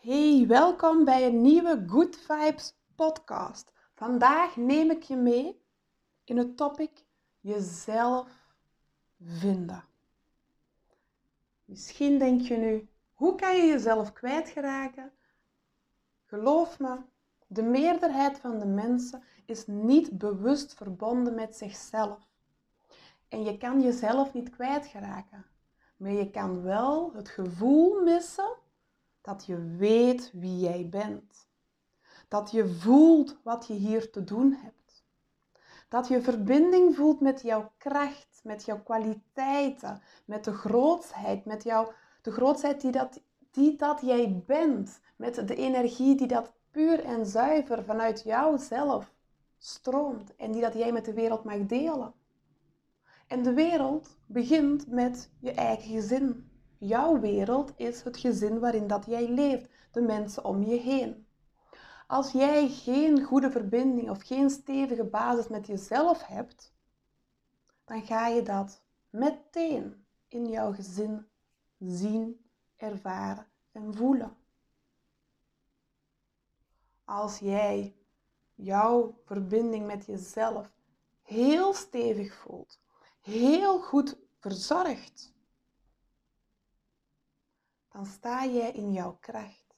Hey, welkom bij een nieuwe Good Vibes podcast. Vandaag neem ik je mee in het topic jezelf vinden. Misschien denk je nu, hoe kan je jezelf kwijtgeraken? Geloof me, de meerderheid van de mensen is niet bewust verbonden met zichzelf. En je kan jezelf niet kwijtgeraken. Maar je kan wel het gevoel missen dat je weet wie jij bent. Dat je voelt wat je hier te doen hebt. Dat je verbinding voelt met jouw kracht, met jouw kwaliteiten, met de grootsheid, met jouw, de grootsheid die dat, die dat jij bent. Met de energie die dat puur en zuiver vanuit jouzelf stroomt en die dat jij met de wereld mag delen. En de wereld begint met je eigen gezin. Jouw wereld is het gezin waarin dat jij leeft, de mensen om je heen. Als jij geen goede verbinding of geen stevige basis met jezelf hebt, dan ga je dat meteen in jouw gezin zien, ervaren en voelen. Als jij jouw verbinding met jezelf heel stevig voelt, heel goed verzorgd, dan sta jij in jouw kracht.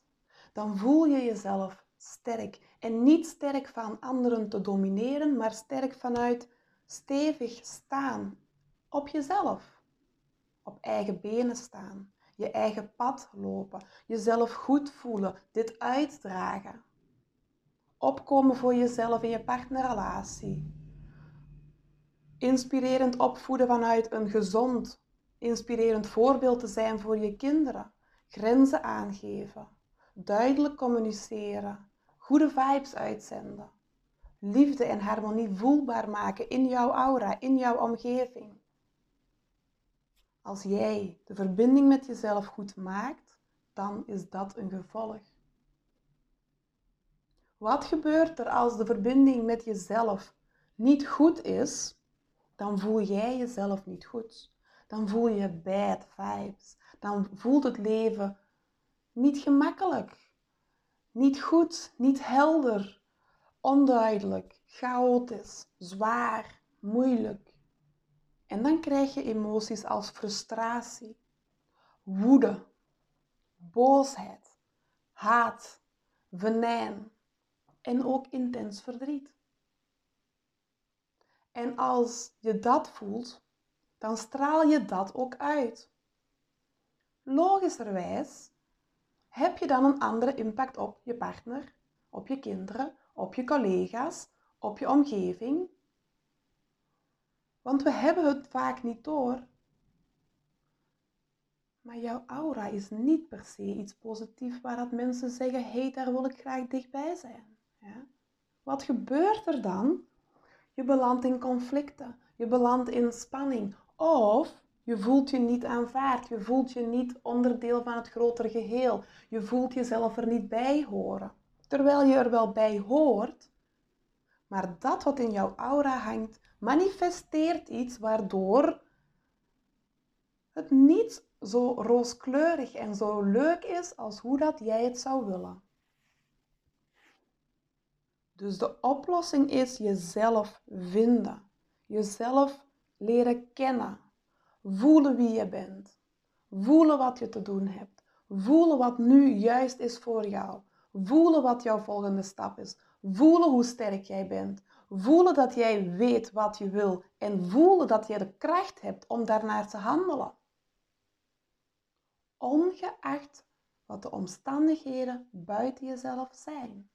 Dan voel je jezelf sterk. En niet sterk van anderen te domineren, maar sterk vanuit stevig staan op jezelf. Op eigen benen staan. Je eigen pad lopen. Jezelf goed voelen. Dit uitdragen. Opkomen voor jezelf in je partnerrelatie. Inspirerend opvoeden vanuit een gezond, inspirerend voorbeeld te zijn voor je kinderen grenzen aangeven, duidelijk communiceren, goede vibes uitzenden, liefde en harmonie voelbaar maken in jouw aura, in jouw omgeving. Als jij de verbinding met jezelf goed maakt, dan is dat een gevolg. Wat gebeurt er als de verbinding met jezelf niet goed is? Dan voel jij jezelf niet goed. Dan voel je bad vibes dan voelt het leven niet gemakkelijk, niet goed, niet helder, onduidelijk, chaotisch, zwaar, moeilijk. En dan krijg je emoties als frustratie, woede, boosheid, haat, venijn en ook intens verdriet. En als je dat voelt, dan straal je dat ook uit logischerwijs heb je dan een andere impact op je partner, op je kinderen, op je collega's, op je omgeving. Want we hebben het vaak niet door. Maar jouw aura is niet per se iets positiefs waar dat mensen zeggen, hé, hey, daar wil ik graag dichtbij zijn. Ja? Wat gebeurt er dan? Je belandt in conflicten, je belandt in spanning. Of je voelt je niet aanvaard. Je voelt je niet onderdeel van het grotere geheel. Je voelt jezelf er niet bij horen. Terwijl je er wel bij hoort, maar dat wat in jouw aura hangt, manifesteert iets waardoor het niet zo rooskleurig en zo leuk is als hoe dat jij het zou willen. Dus de oplossing is jezelf vinden, jezelf leren kennen, Voelen wie je bent. Voelen wat je te doen hebt. Voelen wat nu juist is voor jou. Voelen wat jouw volgende stap is. Voelen hoe sterk jij bent. Voelen dat jij weet wat je wil. En voelen dat je de kracht hebt om daarnaar te handelen. Ongeacht wat de omstandigheden buiten jezelf zijn.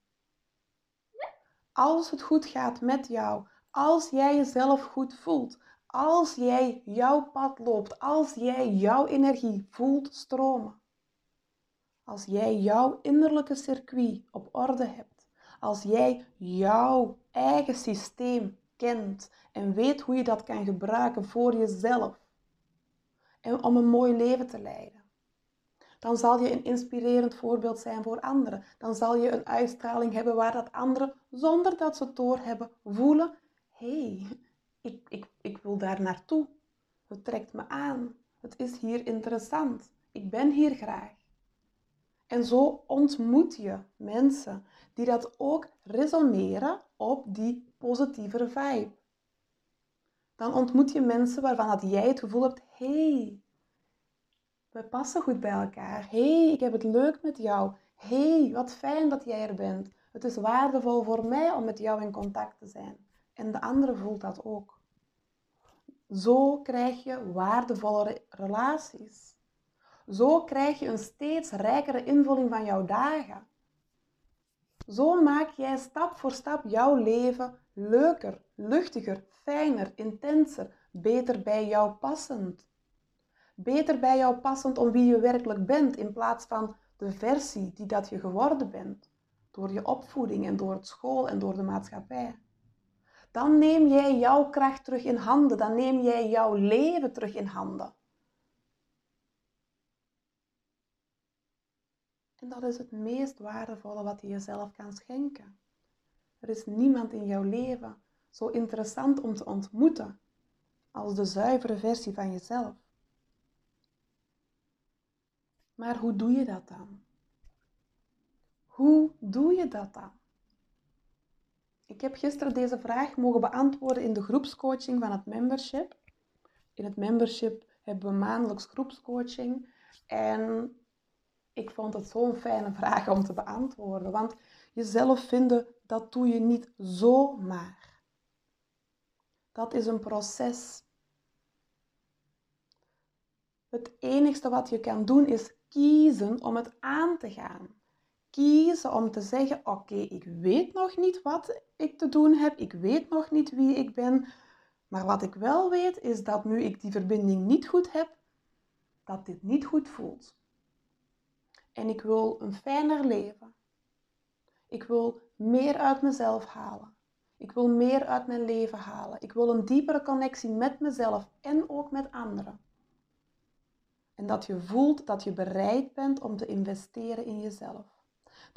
Als het goed gaat met jou, als jij jezelf goed voelt, als jij jouw pad loopt, als jij jouw energie voelt stromen, als jij jouw innerlijke circuit op orde hebt, als jij jouw eigen systeem kent en weet hoe je dat kan gebruiken voor jezelf en om een mooi leven te leiden, dan zal je een inspirerend voorbeeld zijn voor anderen. Dan zal je een uitstraling hebben waar dat anderen, zonder dat ze het doorhebben, voelen: hé, hey, ik, ik, wil daar naartoe. Het trekt me aan. Het is hier interessant. Ik ben hier graag. En zo ontmoet je mensen die dat ook resoneren op die positievere vibe. Dan ontmoet je mensen waarvan dat jij het gevoel hebt, hey, we passen goed bij elkaar. hey, ik heb het leuk met jou. hey, wat fijn dat jij er bent. Het is waardevol voor mij om met jou in contact te zijn. En de andere voelt dat ook. Zo krijg je waardevolle relaties. Zo krijg je een steeds rijkere invulling van jouw dagen. Zo maak jij stap voor stap jouw leven leuker, luchtiger, fijner, intenser, beter bij jou passend. Beter bij jou passend om wie je werkelijk bent in plaats van de versie die dat je geworden bent. Door je opvoeding en door het school en door de maatschappij. Dan neem jij jouw kracht terug in handen. Dan neem jij jouw leven terug in handen. En dat is het meest waardevolle wat je jezelf kan schenken. Er is niemand in jouw leven zo interessant om te ontmoeten als de zuivere versie van jezelf. Maar hoe doe je dat dan? Hoe doe je dat dan? Ik heb gisteren deze vraag mogen beantwoorden in de groepscoaching van het membership. In het membership hebben we maandelijks groepscoaching. En ik vond het zo'n fijne vraag om te beantwoorden. Want jezelf vinden, dat doe je niet zomaar. Dat is een proces. Het enigste wat je kan doen is kiezen om het aan te gaan. Kiezen om te zeggen: Oké, ik weet nog niet wat ik te doen heb, ik weet nog niet wie ik ben, maar wat ik wel weet is dat nu ik die verbinding niet goed heb, dat dit niet goed voelt. En ik wil een fijner leven. Ik wil meer uit mezelf halen. Ik wil meer uit mijn leven halen. Ik wil een diepere connectie met mezelf en ook met anderen. En dat je voelt dat je bereid bent om te investeren in jezelf.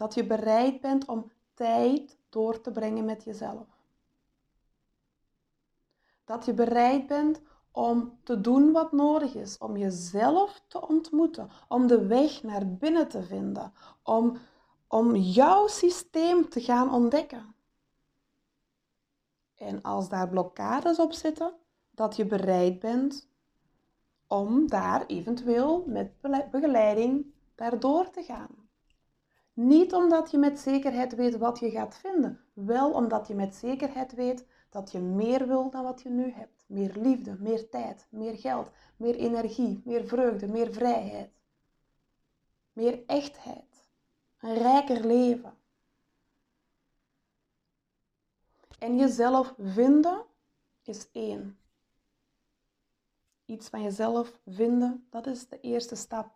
Dat je bereid bent om tijd door te brengen met jezelf. Dat je bereid bent om te doen wat nodig is, om jezelf te ontmoeten, om de weg naar binnen te vinden, om, om jouw systeem te gaan ontdekken. En als daar blokkades op zitten, dat je bereid bent om daar eventueel met begeleiding daardoor te gaan. Niet omdat je met zekerheid weet wat je gaat vinden, wel omdat je met zekerheid weet dat je meer wil dan wat je nu hebt. Meer liefde, meer tijd, meer geld, meer energie, meer vreugde, meer vrijheid. Meer echtheid. Een rijker leven. En jezelf vinden is één. Iets van jezelf vinden, dat is de eerste stap.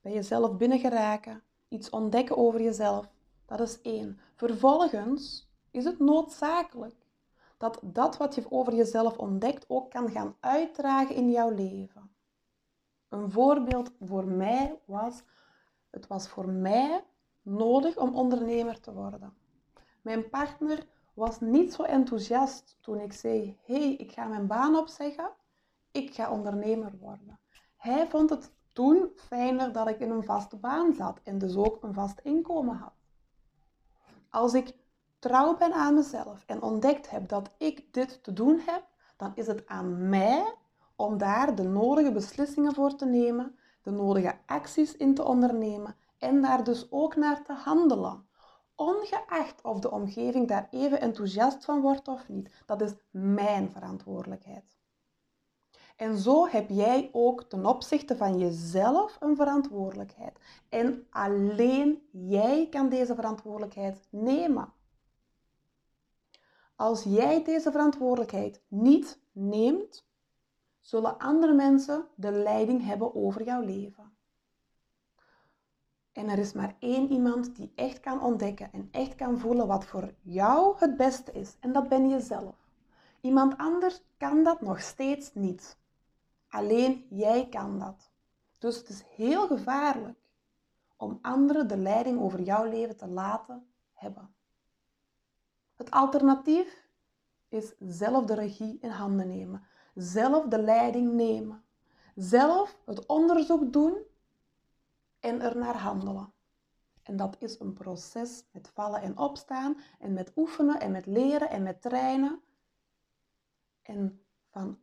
Bij jezelf binnengeraken, iets ontdekken over jezelf, dat is één. Vervolgens is het noodzakelijk dat dat wat je over jezelf ontdekt ook kan gaan uitdragen in jouw leven. Een voorbeeld voor mij was, het was voor mij nodig om ondernemer te worden. Mijn partner was niet zo enthousiast toen ik zei, hey, ik ga mijn baan opzeggen, ik ga ondernemer worden. Hij vond het toen fijner dat ik in een vaste baan zat en dus ook een vast inkomen had. Als ik trouw ben aan mezelf en ontdekt heb dat ik dit te doen heb, dan is het aan mij om daar de nodige beslissingen voor te nemen, de nodige acties in te ondernemen en daar dus ook naar te handelen. Ongeacht of de omgeving daar even enthousiast van wordt of niet. Dat is mijn verantwoordelijkheid. En zo heb jij ook ten opzichte van jezelf een verantwoordelijkheid. En alleen jij kan deze verantwoordelijkheid nemen. Als jij deze verantwoordelijkheid niet neemt, zullen andere mensen de leiding hebben over jouw leven. En er is maar één iemand die echt kan ontdekken en echt kan voelen wat voor jou het beste is. En dat ben jezelf. Iemand anders kan dat nog steeds niet. Alleen jij kan dat. Dus het is heel gevaarlijk om anderen de leiding over jouw leven te laten hebben. Het alternatief is zelf de regie in handen nemen, zelf de leiding nemen, zelf het onderzoek doen en er naar handelen. En dat is een proces met vallen en opstaan en met oefenen en met leren en met trainen. En van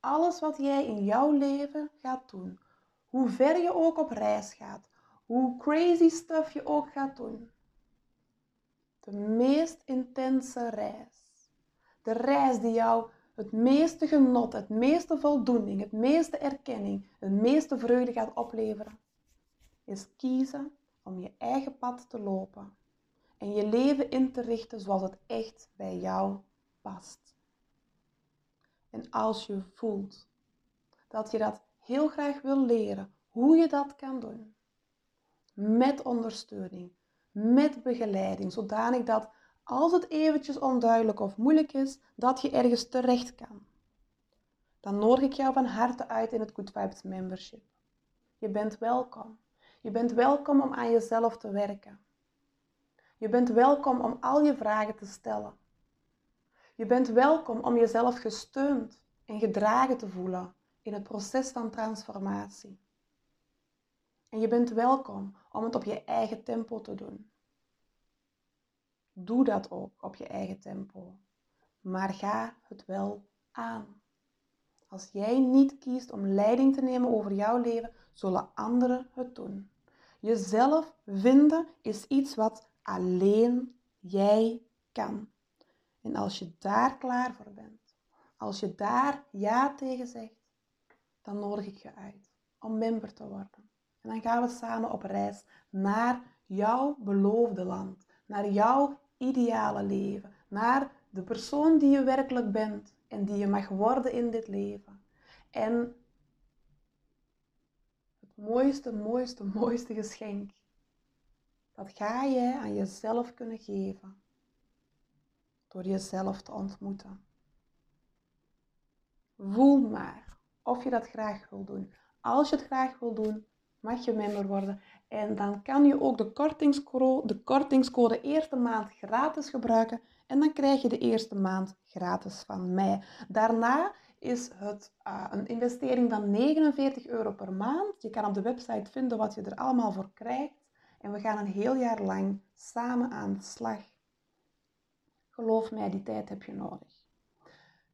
alles wat jij in jouw leven gaat doen, hoe ver je ook op reis gaat, hoe crazy stuff je ook gaat doen. De meest intense reis. De reis die jou het meeste genot, het meeste voldoening, het meeste erkenning, het meeste vreugde gaat opleveren, is kiezen om je eigen pad te lopen en je leven in te richten zoals het echt bij jou past. En als je voelt dat je dat heel graag wil leren, hoe je dat kan doen, met ondersteuning, met begeleiding, zodanig dat als het eventjes onduidelijk of moeilijk is, dat je ergens terecht kan. Dan nodig ik jou van harte uit in het Good Vibes Membership. Je bent welkom. Je bent welkom om aan jezelf te werken. Je bent welkom om al je vragen te stellen. Je bent welkom om jezelf gesteund en gedragen te voelen in het proces van transformatie. En je bent welkom om het op je eigen tempo te doen. Doe dat ook op je eigen tempo. Maar ga het wel aan. Als jij niet kiest om leiding te nemen over jouw leven, zullen anderen het doen. Jezelf vinden is iets wat alleen jij kan. En als je daar klaar voor bent, als je daar ja tegen zegt, dan nodig ik je uit om member te worden. En dan gaan we samen op reis naar jouw beloofde land, naar jouw ideale leven, naar de persoon die je werkelijk bent en die je mag worden in dit leven. En het mooiste, mooiste, mooiste geschenk, dat ga je aan jezelf kunnen geven door jezelf te ontmoeten. Voel maar of je dat graag wil doen. Als je het graag wil doen, mag je member worden. En dan kan je ook de kortingscode, de kortingscode eerste maand gratis gebruiken. En dan krijg je de eerste maand gratis van mij. Daarna is het uh, een investering van 49 euro per maand. Je kan op de website vinden wat je er allemaal voor krijgt. En we gaan een heel jaar lang samen aan de slag. Geloof mij, die tijd heb je nodig.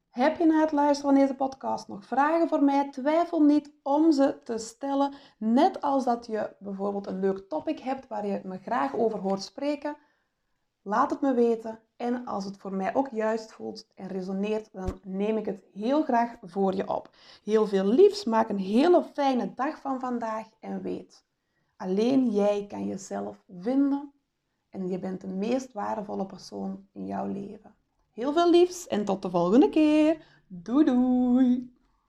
Heb je na het luisteren van deze podcast nog vragen voor mij? Twijfel niet om ze te stellen. Net als dat je bijvoorbeeld een leuk topic hebt waar je me graag over hoort spreken. Laat het me weten. En als het voor mij ook juist voelt en resoneert, dan neem ik het heel graag voor je op. Heel veel liefs, maak een hele fijne dag van vandaag en weet, alleen jij kan jezelf vinden en je bent de meest waardevolle persoon in jouw leven. Heel veel liefs en tot de volgende keer. Doei doei!